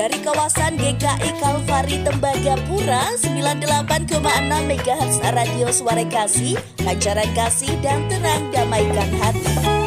dari kawasan GKI Kalvari Tembagapura 98,6 MHz Radio Suara Kasih, pancaran kasih dan tenang damaikan hati.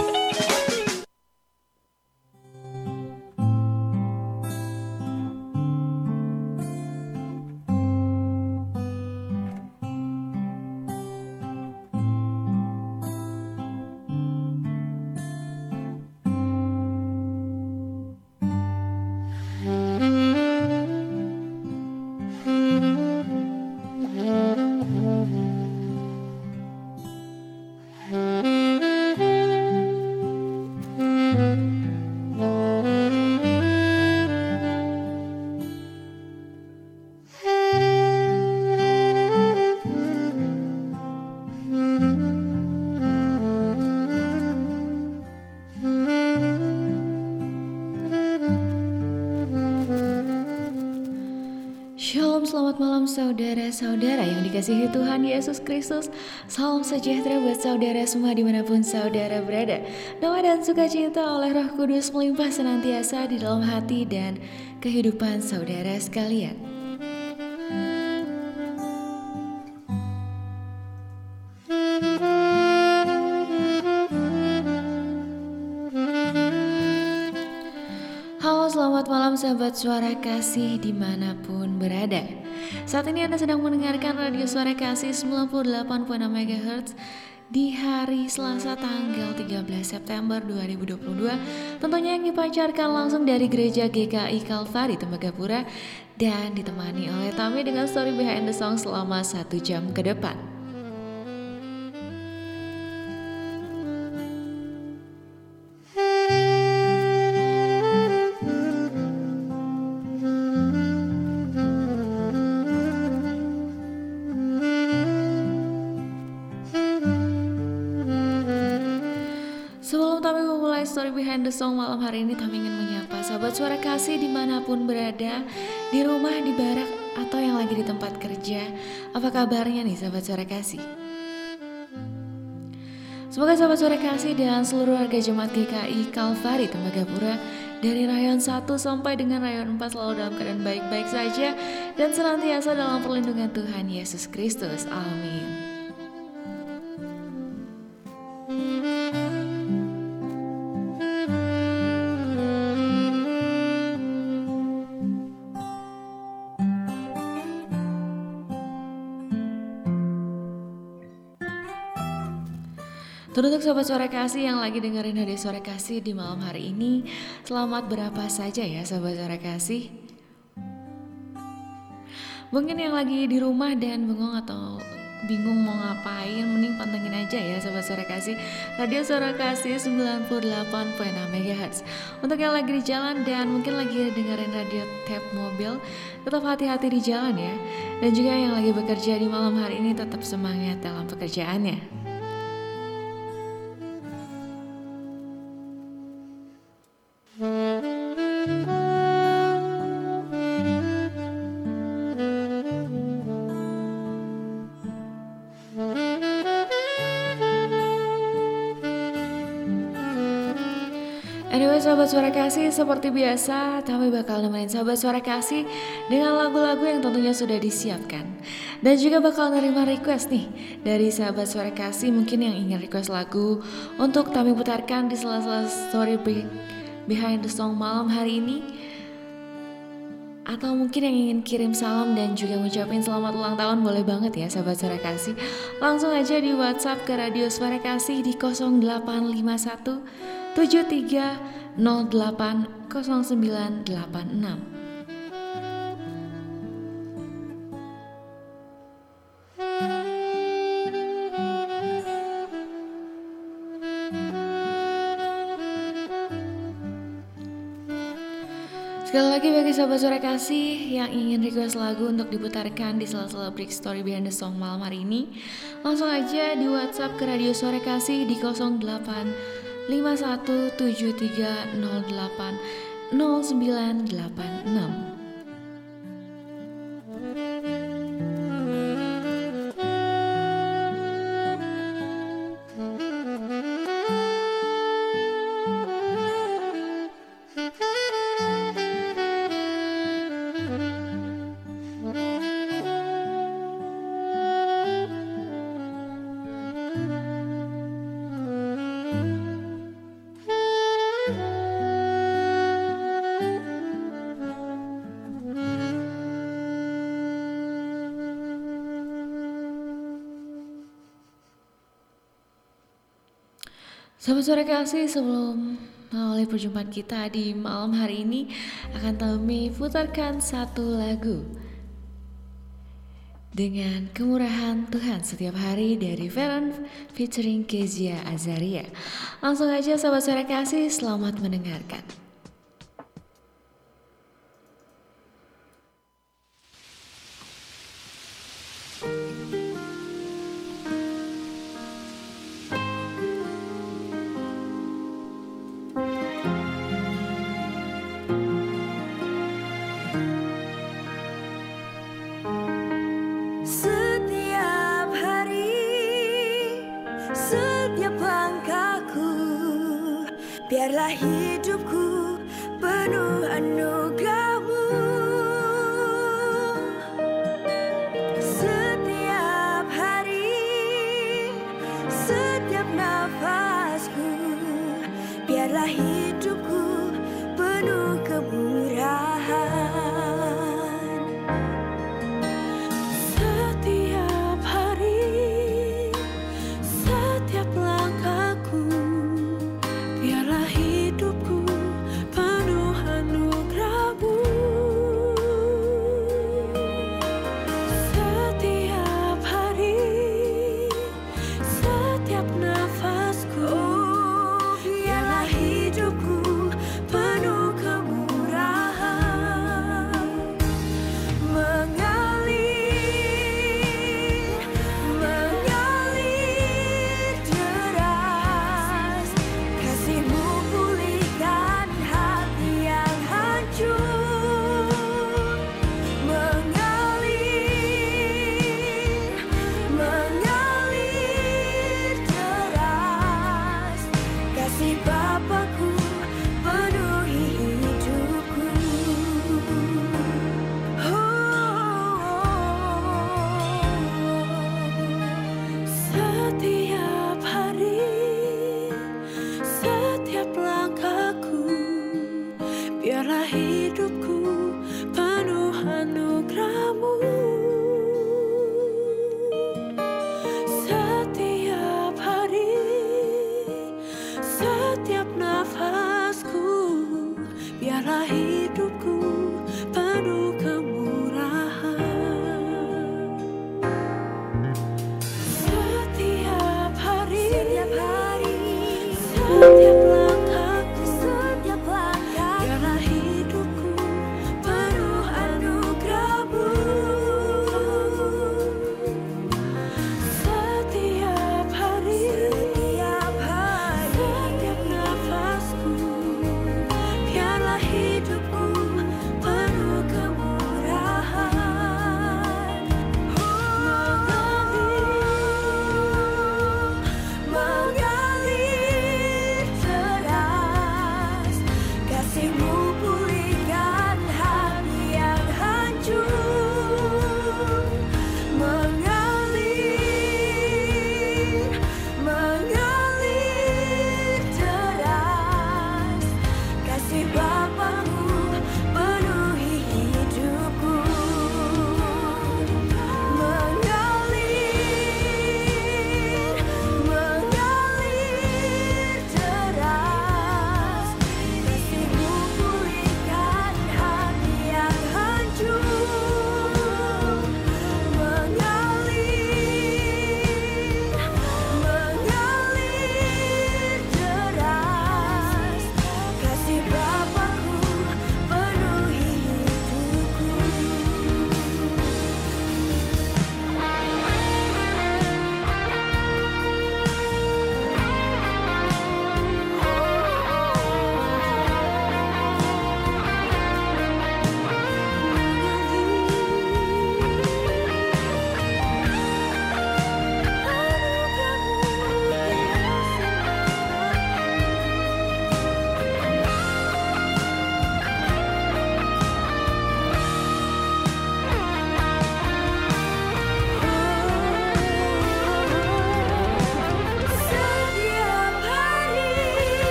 Dikasihi Tuhan Yesus Kristus. Salam sejahtera buat saudara semua di mana pun saudara berada. Doa dan sukacita oleh roh kudus melimpah senantiasa di dalam hati dan kehidupan saudara sekalian. Halo selamat malam sahabat suara kasih di mana pun berada saat ini Anda sedang mendengarkan Radio Suara Kasih 98.6 MHz di hari Selasa tanggal 13 September 2022 Tentunya yang dipancarkan langsung dari Gereja GKI Kalvari Tembagapura Dan ditemani oleh Tami dengan story behind the song selama satu jam ke depan hari ini kami ingin menyapa sahabat suara kasih di mana pun berada Di rumah, di barak, atau yang lagi di tempat kerja Apa kabarnya nih sahabat suara kasih? Semoga sahabat suara kasih dan seluruh warga jemaat GKI Kalvari Tembagapura dari rayon 1 sampai dengan rayon 4 selalu dalam keadaan baik-baik saja dan senantiasa dalam perlindungan Tuhan Yesus Kristus. Amin. Teruntuk sobat suara kasih yang lagi dengerin hari suara kasih di malam hari ini Selamat berapa saja ya sobat suara kasih? Mungkin yang lagi di rumah dan bengong atau bingung mau ngapain Mending pantengin aja ya sobat suara kasih. Radio suara kasih 98.6 MHz Untuk yang lagi di jalan dan mungkin lagi dengerin radio tap mobil Tetap hati-hati di jalan ya. Dan juga yang lagi bekerja di malam hari ini tetap semangat dalam pekerjaannya suara kasih seperti biasa kami bakal nemenin sahabat suara kasih dengan lagu-lagu yang tentunya sudah disiapkan. Dan juga bakal nerima request nih dari sahabat suara kasih mungkin yang ingin request lagu untuk kami putarkan di sela-sela story behind the song malam hari ini. Atau mungkin yang ingin kirim salam dan juga ngucapin selamat ulang tahun boleh banget ya sahabat suara kasih. Langsung aja di WhatsApp ke radio suara kasih di 0851 73 080986. Sekali lagi bagi sahabat sore kasih yang ingin request lagu untuk diputarkan di sela-sela break story behind the song malam hari ini Langsung aja di whatsapp ke radio sore kasih di 08 5173080986. Sahabat suara kasih sebelum mengawali perjumpaan kita di malam hari ini akan kami putarkan satu lagu dengan kemurahan Tuhan setiap hari dari Veron featuring Kezia Azaria. Langsung aja sahabat suara kasih selamat mendengarkan. Biarlah hidupku penuh anugerahmu adalah hidupku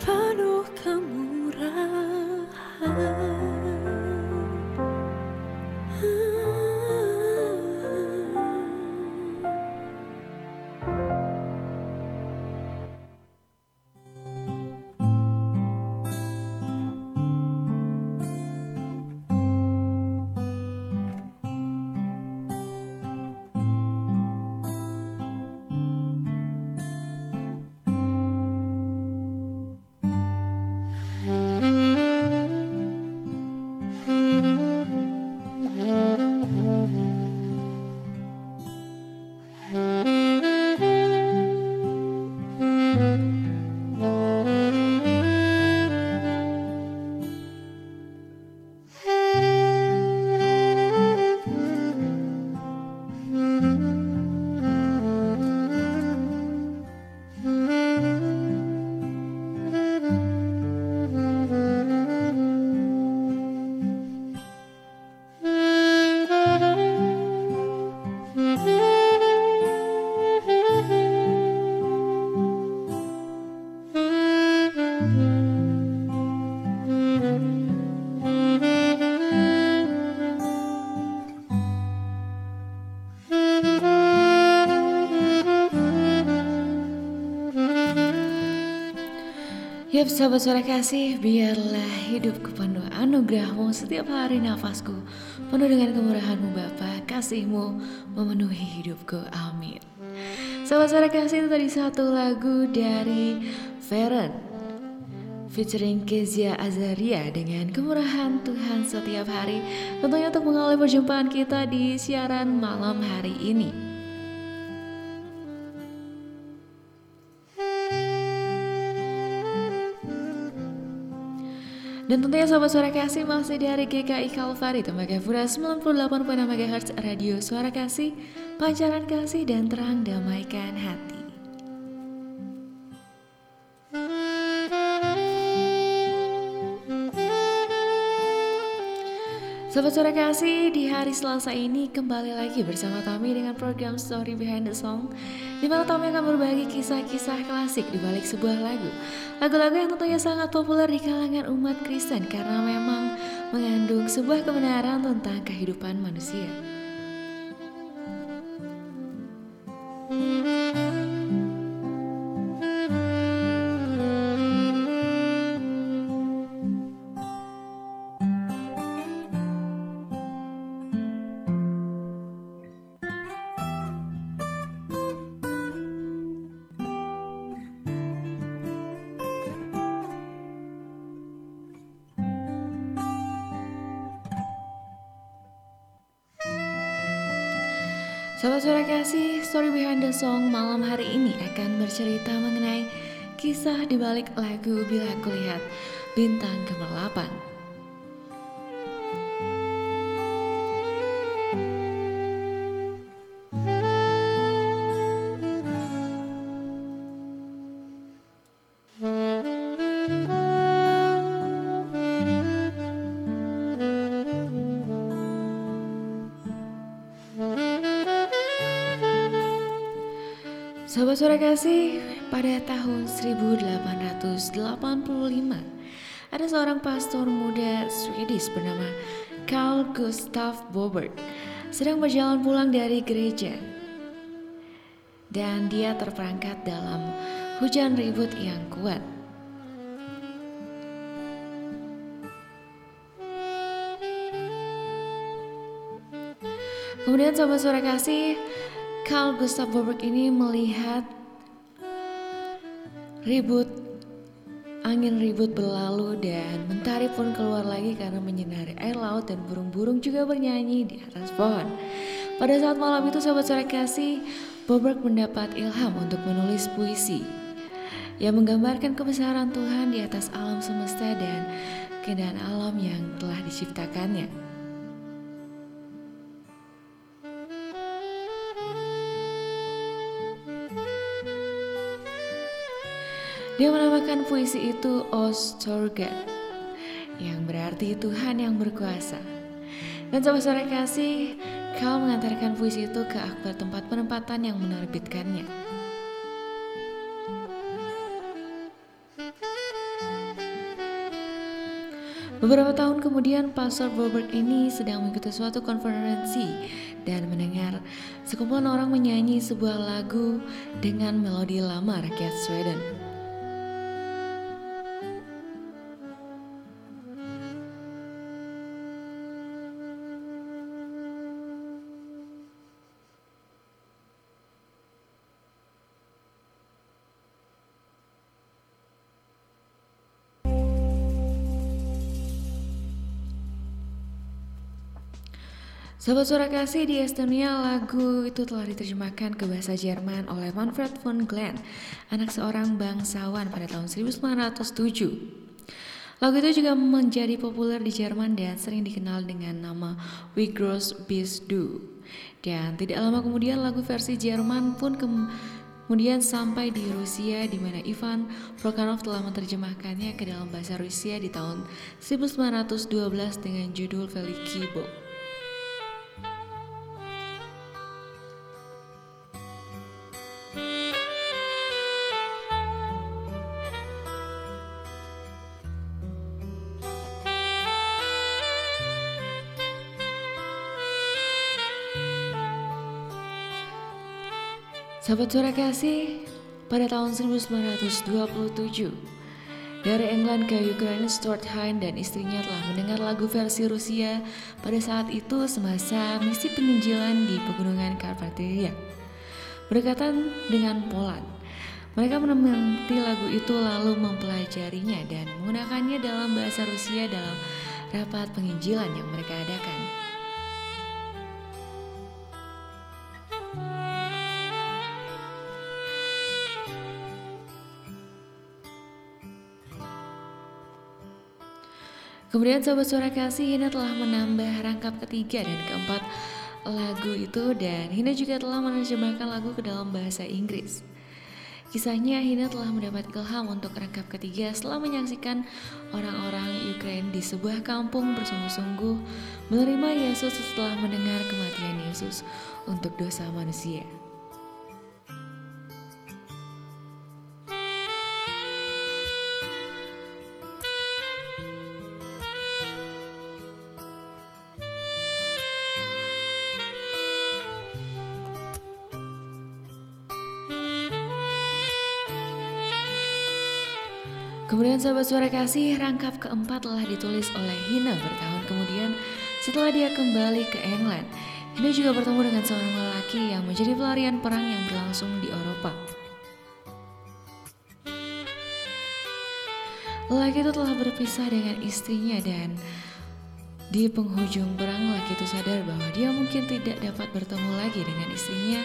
penuh kemurahan Yap sahabat suara kasih, biarlah hidupku penuh anugerahmu setiap hari nafasku penuh dengan kemurahanmu Bapa, kasihmu memenuhi hidupku, amin. Sahabat suara kasih itu tadi satu lagu dari Feren featuring Kezia Azaria dengan kemurahan Tuhan setiap hari tentunya untuk mengawali perjumpaan kita di siaran malam hari ini. Dan tentunya Sobat Suara Kasih masih dari GKI Kalvari Tembagapura 98.6 MHz Radio Suara Kasih Pancaran Kasih dan Terang Damaikan Hati Sobat Suara Kasih, di hari Selasa ini kembali lagi bersama Tami dengan program Story Behind the Song di mana Tami akan berbagi kisah-kisah klasik di balik sebuah lagu. Lagu-lagu yang tentunya sangat populer di kalangan umat Kristen karena memang mengandung sebuah kebenaran tentang kehidupan manusia Sahabat suara kasih, story behind the song malam hari ini akan bercerita mengenai kisah di balik lagu Bila Kulihat Bintang Gemerlapan. Kasih, pada tahun 1885 ada seorang pastor muda Swedish bernama Carl Gustav Bobert sedang berjalan pulang dari gereja dan dia terperangkap dalam hujan ribut yang kuat. Kemudian sahabat suara kasih, Carl Gustav Borberg ini melihat ribut angin ribut berlalu dan mentari pun keluar lagi karena menyinari air laut dan burung-burung juga bernyanyi di atas pohon. Pada saat malam itu sahabat suara kasih, Boberg mendapat ilham untuk menulis puisi yang menggambarkan kebesaran Tuhan di atas alam semesta dan keindahan alam yang telah diciptakannya. Dia menamakan puisi itu Ostorga, yang berarti Tuhan yang berkuasa. Dan sobat suara kasih, kau mengantarkan puisi itu ke akbar tempat penempatan yang menerbitkannya. Beberapa tahun kemudian, Pastor Robert ini sedang mengikuti suatu konferensi dan mendengar sekumpulan orang menyanyi sebuah lagu dengan melodi lama rakyat Sweden. Sahabat suara kasih di Estonia lagu itu telah diterjemahkan ke bahasa Jerman oleh Manfred von Glenn, anak seorang bangsawan pada tahun 1907. Lagu itu juga menjadi populer di Jerman dan sering dikenal dengan nama We Gross Bis Du. Dan tidak lama kemudian lagu versi Jerman pun kemudian sampai di Rusia di mana Ivan Prokhorov telah menerjemahkannya ke dalam bahasa Rusia di tahun 1912 dengan judul Veliki Sahabat suara kasih, pada tahun 1927, dari England ke Ukraina, Stuart Hine dan istrinya telah mendengar lagu versi Rusia pada saat itu semasa misi penginjilan di pegunungan Karpatia. Berdekatan dengan Poland, mereka menemani lagu itu lalu mempelajarinya dan menggunakannya dalam bahasa Rusia dalam rapat penginjilan yang mereka adakan. Kemudian Sobat Suara Kasih Hina telah menambah rangkap ketiga dan keempat lagu itu dan Hina juga telah menerjemahkan lagu ke dalam bahasa Inggris. Kisahnya Hina telah mendapat ilham untuk rangkap ketiga setelah menyaksikan orang-orang Ukraina di sebuah kampung bersungguh-sungguh menerima Yesus setelah mendengar kematian Yesus untuk dosa manusia. Kemudian sahabat suara kasih rangkap keempat telah ditulis oleh Hina bertahun kemudian setelah dia kembali ke England. Hina juga bertemu dengan seorang lelaki yang menjadi pelarian perang yang berlangsung di Eropa. Lelaki itu telah berpisah dengan istrinya dan di penghujung perang lelaki itu sadar bahwa dia mungkin tidak dapat bertemu lagi dengan istrinya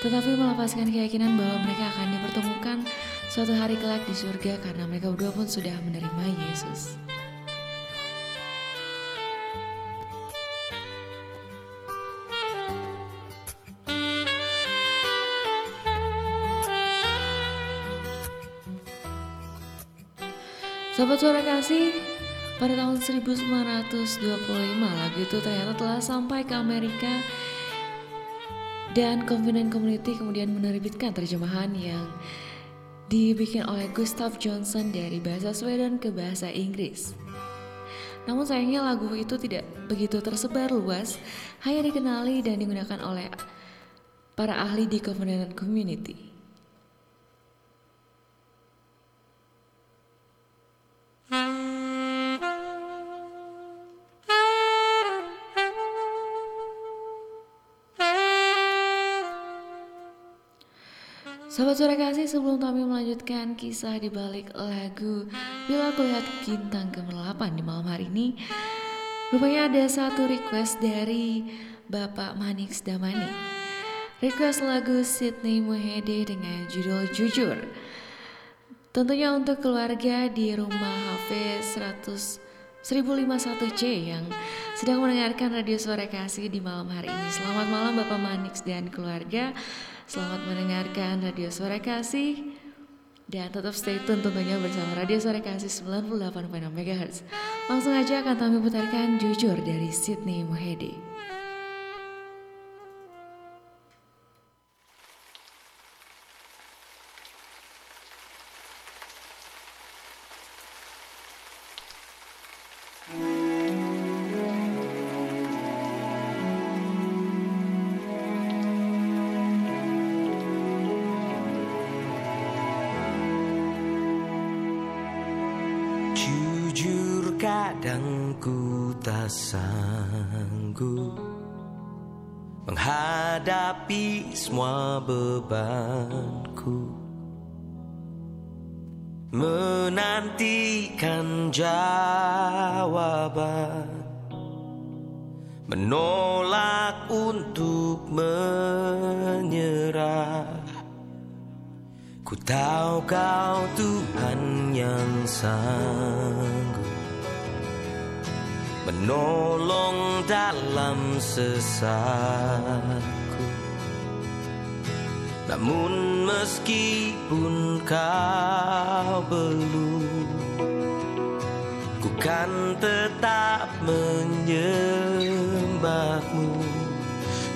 tetapi melepaskan keyakinan bahwa mereka akan dipertemukan suatu hari kelak di surga karena mereka berdua pun sudah menerima Yesus. Sobat suara kasih, pada tahun 1925 lagu itu ternyata telah sampai ke Amerika dan Confident Community kemudian menerbitkan terjemahan yang dibikin oleh Gustav Johnson dari bahasa Sweden ke bahasa Inggris. Namun sayangnya lagu itu tidak begitu tersebar luas, hanya dikenali dan digunakan oleh para ahli di Confident Community. Sobat suara kasih sebelum kami melanjutkan kisah di balik lagu Bila aku lihat bintang gemerlapan di malam hari ini Rupanya ada satu request dari Bapak Manix Damani Request lagu Sydney Muhede dengan judul Jujur Tentunya untuk keluarga di rumah HP 100 1051C yang sedang mendengarkan radio suara kasih di malam hari ini. Selamat malam Bapak Manix dan keluarga. Selamat mendengarkan radio suara kasih Dan tetap stay tune tentunya bersama Radio Sore Kasih 98.6 MHz. Langsung aja akan kami putarkan Jujur dari Sydney Muhede. Semua bebanku. Menantikan jawaban. Menolak untuk menyerah. Ku tahu kau Tuhan yang sanggup. Menolong dalam sesatku Namun meskipun kau belum Ku kan tetap menyembahmu.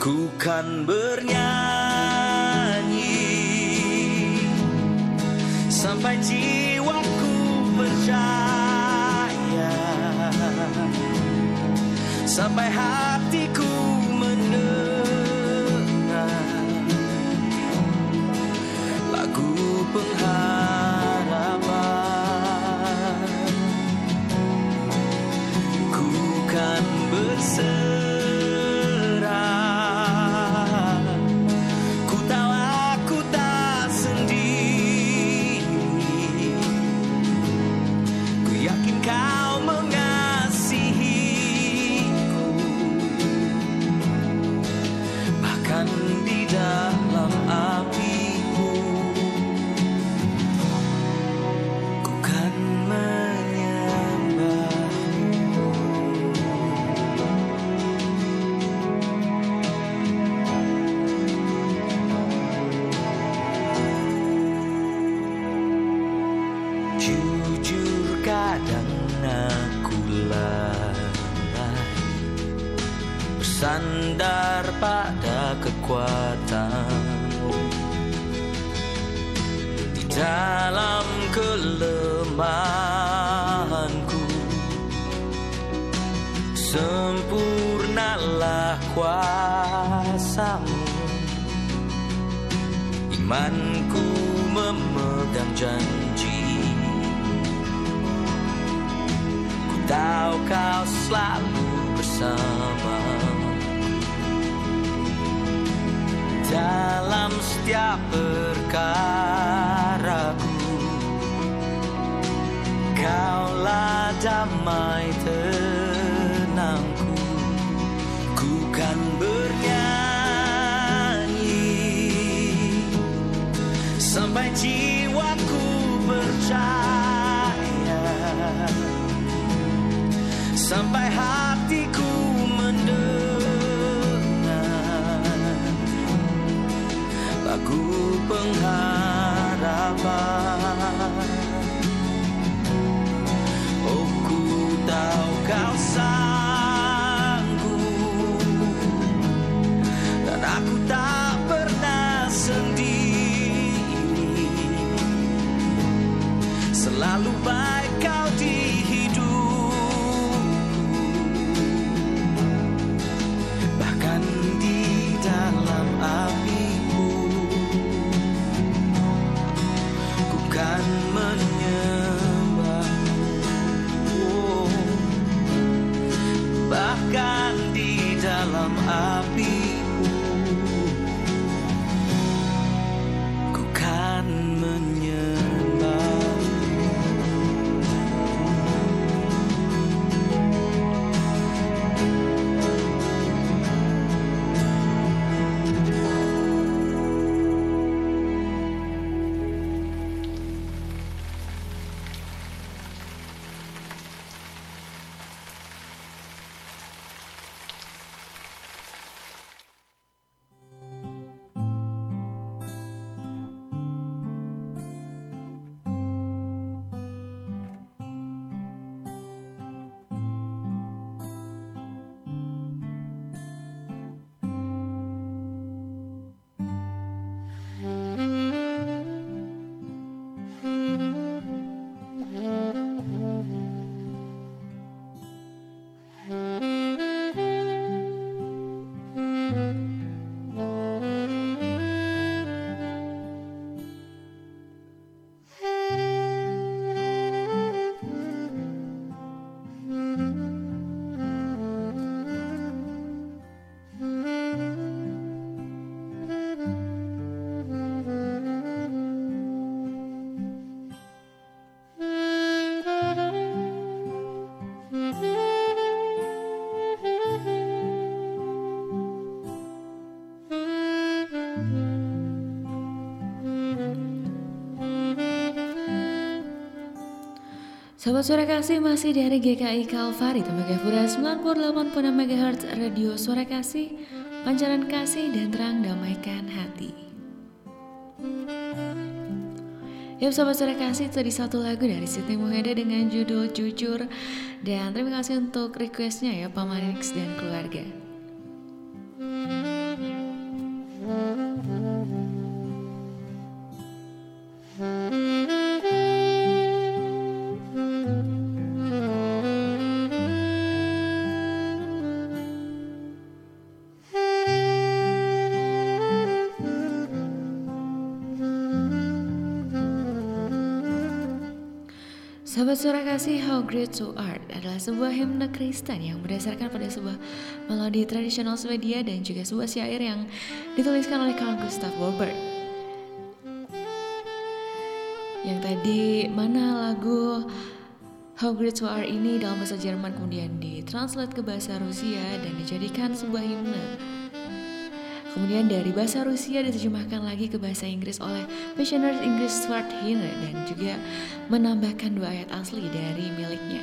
Ku kan bernyanyi Sampai jiwaku percaya. Sampai hatiku dalam kelemahanku. Sempurnalah kuasamu. Imanku memegang janji Ku tahu kau selalu bersama Dalam setiap perkaraku Kaulah damai tenangku. Ku kan bernyanyi. Sampai jiwaku percaya Sampai hatiku mendengar Lagu pengharapan Sobat Suara Kasih masih dari GKI Kalvari Tembagapura 98.6 MHz Radio Suara Kasih. Pancaran kasih dan terang damaikan hati. Yap Sobat Suara Kasih tadi satu lagu dari Siti Muheda dengan judul Jujur. Dan terima kasih untuk requestnya ya Pak Manix dan keluarga Great So Art adalah sebuah himne Kristen yang berdasarkan pada sebuah melodi tradisional Swedia dan juga sebuah syair yang dituliskan oleh Carl Gustav Borbert. Yang tadi mana lagu How Great So Art ini dalam bahasa Jerman kemudian ditranslate ke bahasa Rusia dan dijadikan sebuah himne. Kemudian dari bahasa Rusia diterjemahkan lagi ke bahasa Inggris oleh Missionaries Inggris Stuart Hine dan juga menambahkan dua ayat asli dari miliknya.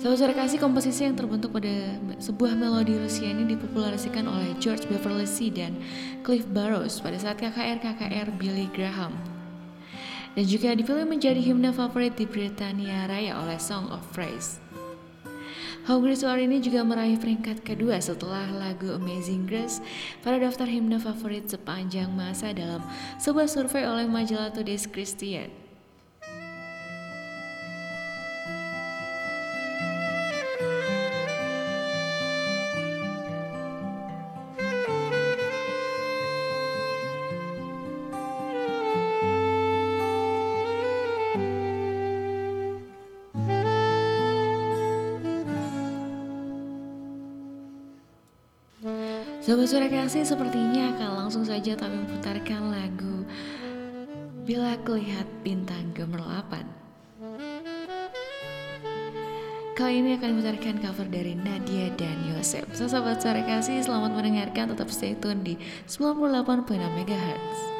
Suara kasih komposisi yang terbentuk pada sebuah melodi Rusia ini dipopulerasikan oleh George Beverly C. dan Cliff Barrows pada saat KKR-KKR Billy Graham. Dan juga dipilih menjadi himne favorit di Britania Raya oleh Song of Praise. You Are ini juga meraih peringkat kedua setelah lagu Amazing Grace pada daftar himne favorit sepanjang masa dalam sebuah survei oleh majalah Today's Christian. Sobat suara kasih sepertinya akan langsung saja kami memutarkan lagu Bila Kulihat Bintang Gemerlapan Kali ini akan memutarkan cover dari Nadia dan Yosef So sobat suara kasih selamat mendengarkan. Tetap stay tune di 98.6 MHz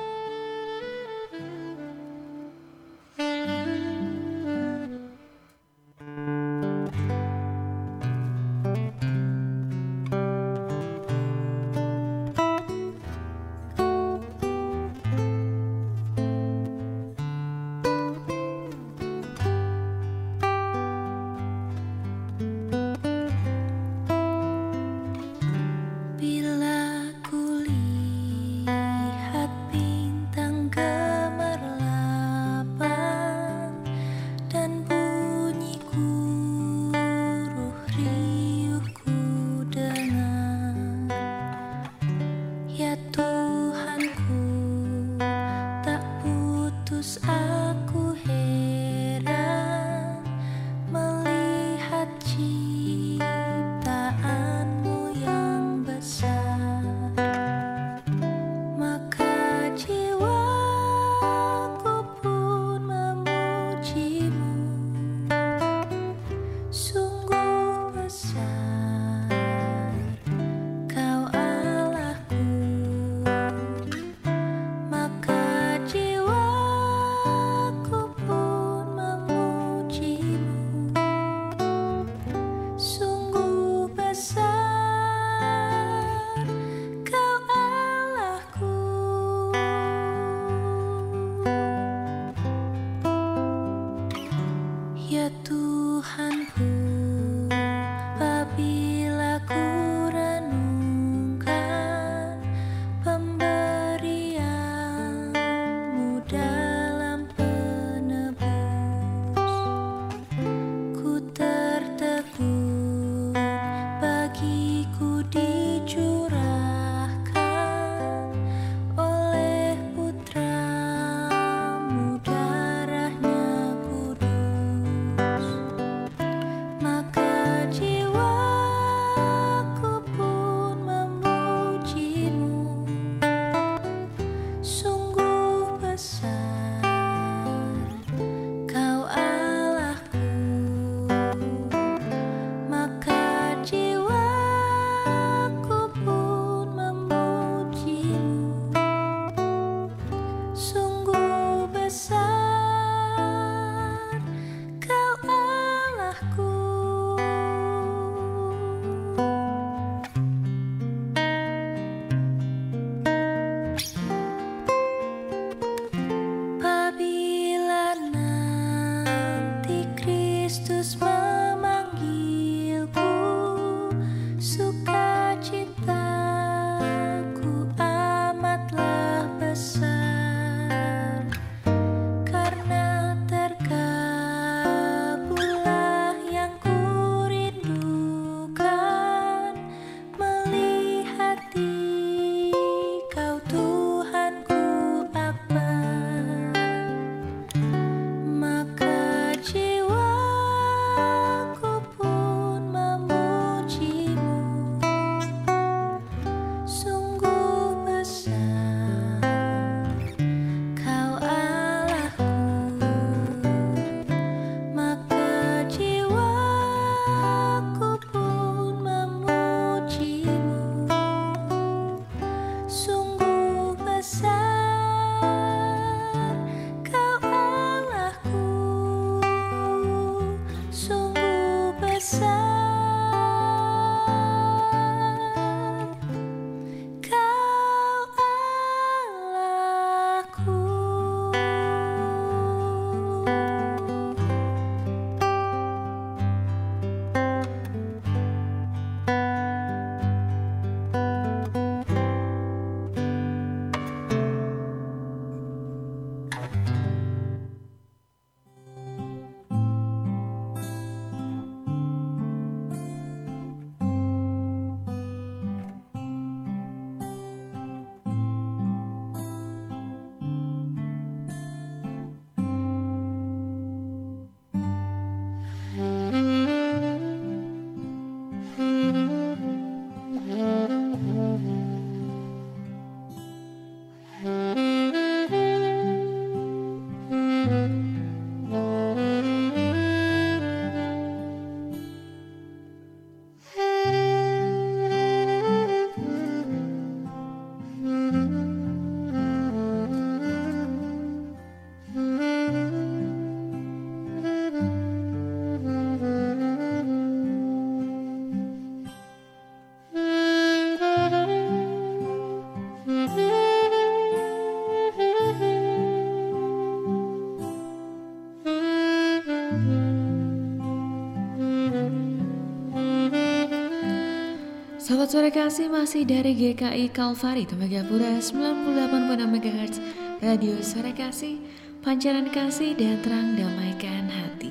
Kasih masih dari GKI Kalvari Tembagapura 98.6 MHz Radio Sore Kasih Pancaran kasih dan terang damaikan hati.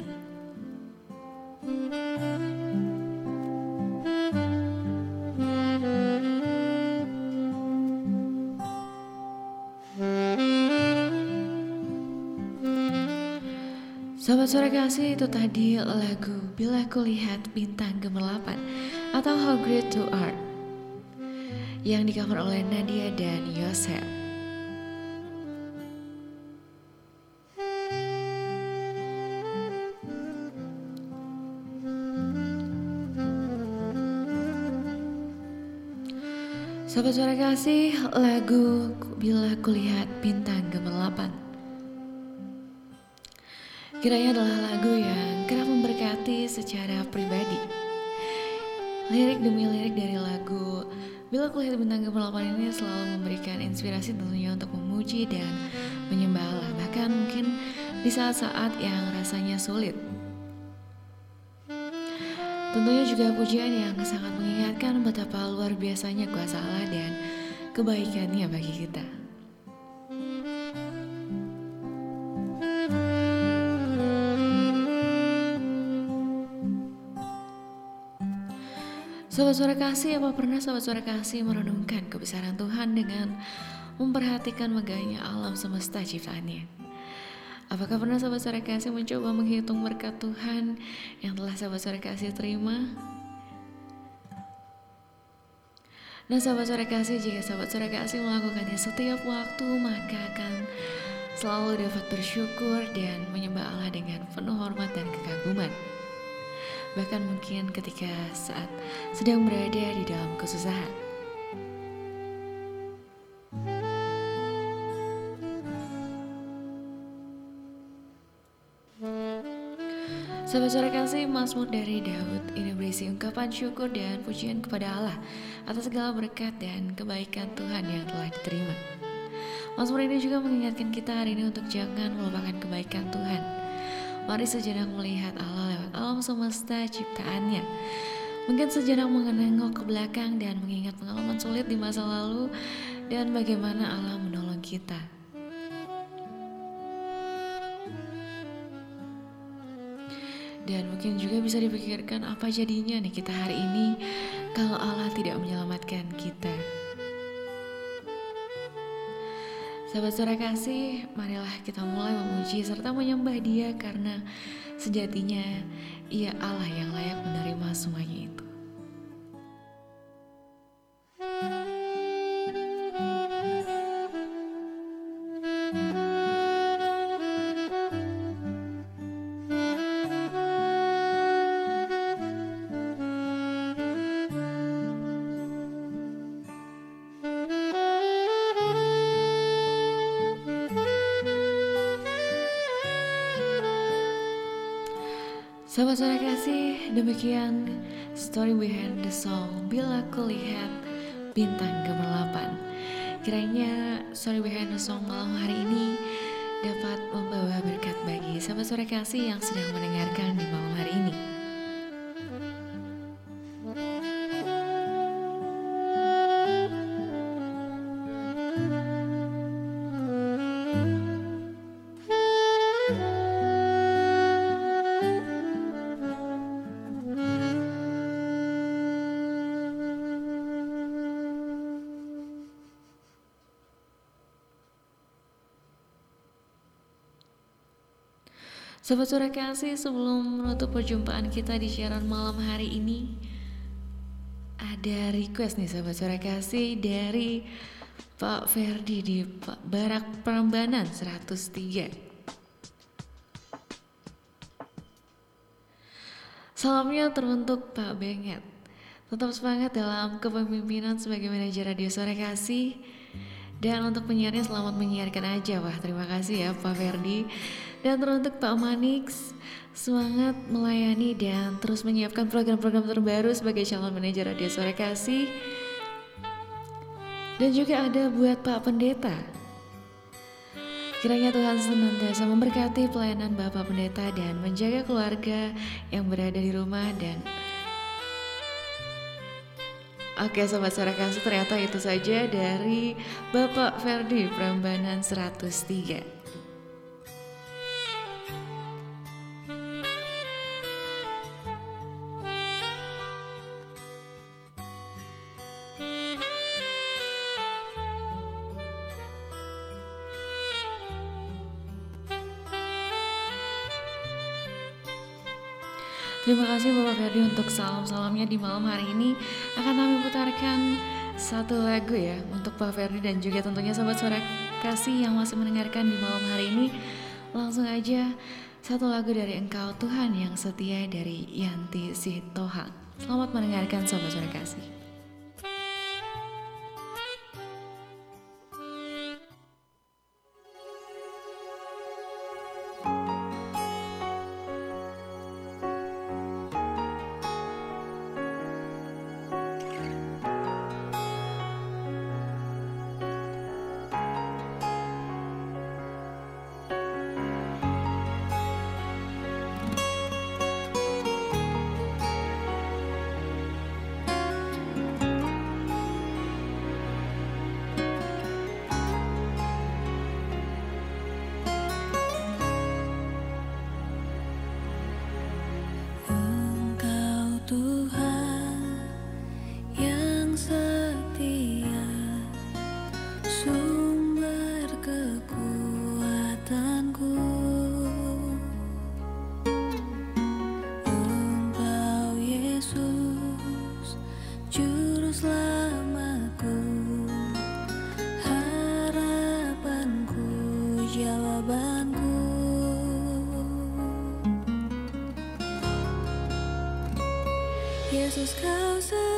Sahabat sore kasih itu tadi lagu Bila Kulihat Bintang Gemerlapan atau How Great to Art yang di-cover oleh Nadia dan Yosef. Sahabat suara kasih, lagu Bila Kulihat Bintang Gemerlapan Kiranya adalah lagu yang kerap memberkati secara pribadi Lirik demi lirik dari lagu Bila kulihat bintang kepelapan ini selalu memberikan inspirasi tentunya untuk memuji dan menyembah Allah Bahkan mungkin di saat-saat yang rasanya sulit Tentunya juga pujian yang sangat mengingatkan betapa luar biasanya kuasa Allah dan kebaikannya bagi kita. Sobat suara kasih, apa pernah sobat suara kasih merenungkan kebesaran Tuhan dengan memperhatikan megahnya alam semesta ciptaannya? Apakah pernah sobat suara kasih mencoba menghitung berkat Tuhan yang telah sobat suara kasih terima? Nah sobat suara kasih, jika sobat suara kasih melakukannya setiap waktu, maka akan selalu dapat bersyukur dan menyembah Allah dengan penuh hormat dan kekaguman bahkan mungkin ketika saat sedang berada di dalam kesusahan. Sahabat suara kasih Mazmur dari Daud ini berisi ungkapan syukur dan pujian kepada Allah atas segala berkat dan kebaikan Tuhan yang telah diterima. Mazmur ini juga mengingatkan kita hari ini untuk jangan melupakan kebaikan Tuhan. Mari sejenak melihat Allah alam semesta ciptaannya. Mungkin sejenak mengenengok ke belakang dan mengingat pengalaman sulit di masa lalu dan bagaimana Allah menolong kita. Dan mungkin juga bisa dipikirkan apa jadinya nih kita hari ini kalau Allah tidak menyelamatkan kita. Sahabat suara kasih, marilah kita mulai memuji serta menyembah dia karena sejatinya ia Allah yang layak menerima semuanya itu. Sahabat suara kasih, demikian story behind the song Bila Kulihat Bintang Gemerlapan. Kiranya story behind the song malam hari ini dapat membawa berkat bagi sahabat suara kasih yang sedang mendengarkan di malam hari ini. Sobat suara kasih sebelum menutup perjumpaan kita di siaran malam hari ini Ada request nih sobat suara kasih dari Pak Ferdi di Barak Perambanan 103 Salamnya terbentuk Pak Benget. Tetap semangat dalam kepemimpinan sebagai manajer radio suara kasih. Dan untuk penyiarnya selamat menyiarkan aja. Wah terima kasih ya Pak Ferdi Dan teruntuk Pak Manix Semangat melayani dan terus menyiapkan program-program terbaru sebagai calon manajer Radio Sore Kasih. Dan juga ada buat Pak Pendeta. Kiranya Tuhan senantiasa memberkati pelayanan Bapak Pendeta dan menjaga keluarga yang berada di rumah dan Oke Sobat Suara Kasih ternyata itu saja dari Bapak Ferdi Prambanan 103 Terima kasih Bapak Ferdi untuk salam-salamnya di malam hari ini. Akan kami putarkan satu lagu ya Untuk Pak Ferdi dan juga tentunya Sobat Suara Kasih yang masih mendengarkan di malam hari ini. Langsung aja satu lagu dari Engkau Tuhan yang setia dari Yanti Sitohang. Selamat mendengarkan Sobat Suara Kasih ku alami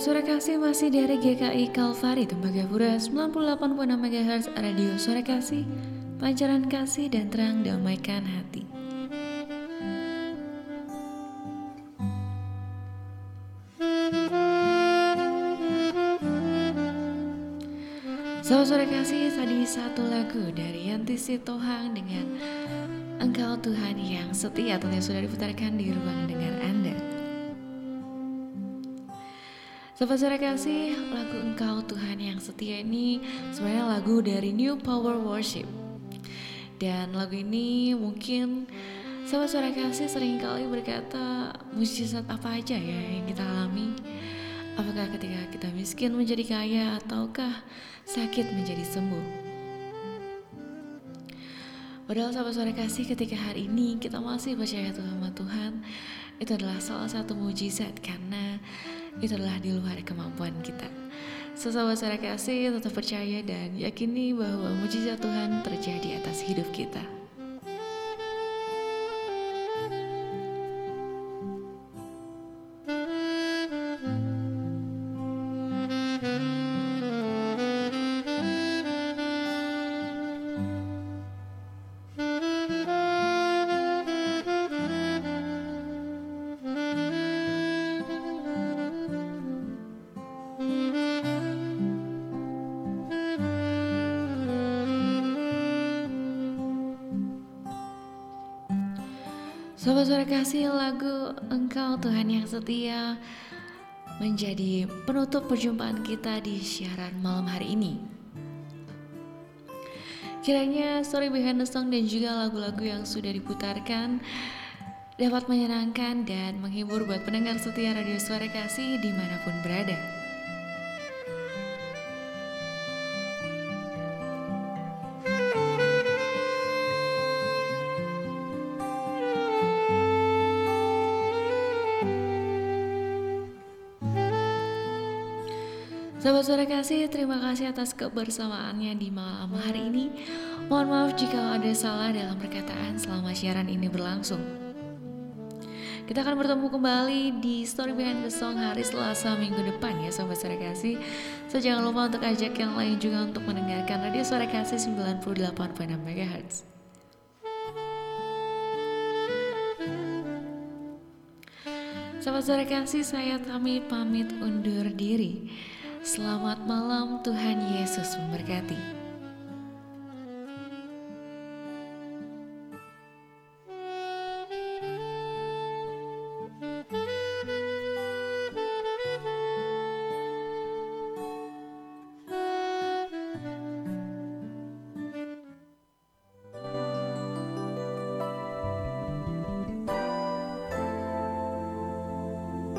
Sahabat Suara Kasih masih dari GKI Kalvari Tembagapura 98.6 MHz Radio Suara Kasih. Pancaran kasih dan terang damaikan hati. Sahabat Suara Kasih tadi satu lagu dari Yanti Sitohang dengan Engkau Tuhan yang setia tentunya sudah diputarkan di ruang dengar Anda Sobat Suara Kasih, lagu Engkau Tuhan yang setia ini sebenarnya lagu dari New Power Worship. Dan lagu ini mungkin Sobat Suara Kasih sering kali berkata mujizat apa aja ya yang kita alami. Apakah ketika kita miskin menjadi kaya ataukah sakit menjadi sembuh? Padahal sahabat suara kasih ketika hari ini kita masih percaya sama Tuhan Itu adalah salah satu mujizat karena itu adalah di luar kemampuan kita. Sesawa suara kasih tetap percaya dan yakini bahwa mujizat Tuhan terjadi atas hidup kita. Kasih lagu Engkau Tuhan yang setia menjadi penutup perjumpaan kita di siaran malam hari ini. Kiranya story behind the song dan juga lagu-lagu yang sudah diputarkan dapat menyenangkan dan menghibur buat pendengar setia radio suara kasih di mana pun berada. Suara kasih, terima kasih atas kebersamaannya di malam hari ini. Mohon maaf jika ada salah dalam perkataan selama siaran ini berlangsung. Kita akan bertemu kembali di Story Behind the Song hari Selasa minggu depan ya Sobat Suara Kasih. So jangan lupa untuk ajak yang lain juga untuk mendengarkan Radio Suara Kasih 98.6 MHz. Sahabat Suara Kasih, saya Tami pamit undur diri. Selamat malam, Tuhan Yesus memberkati.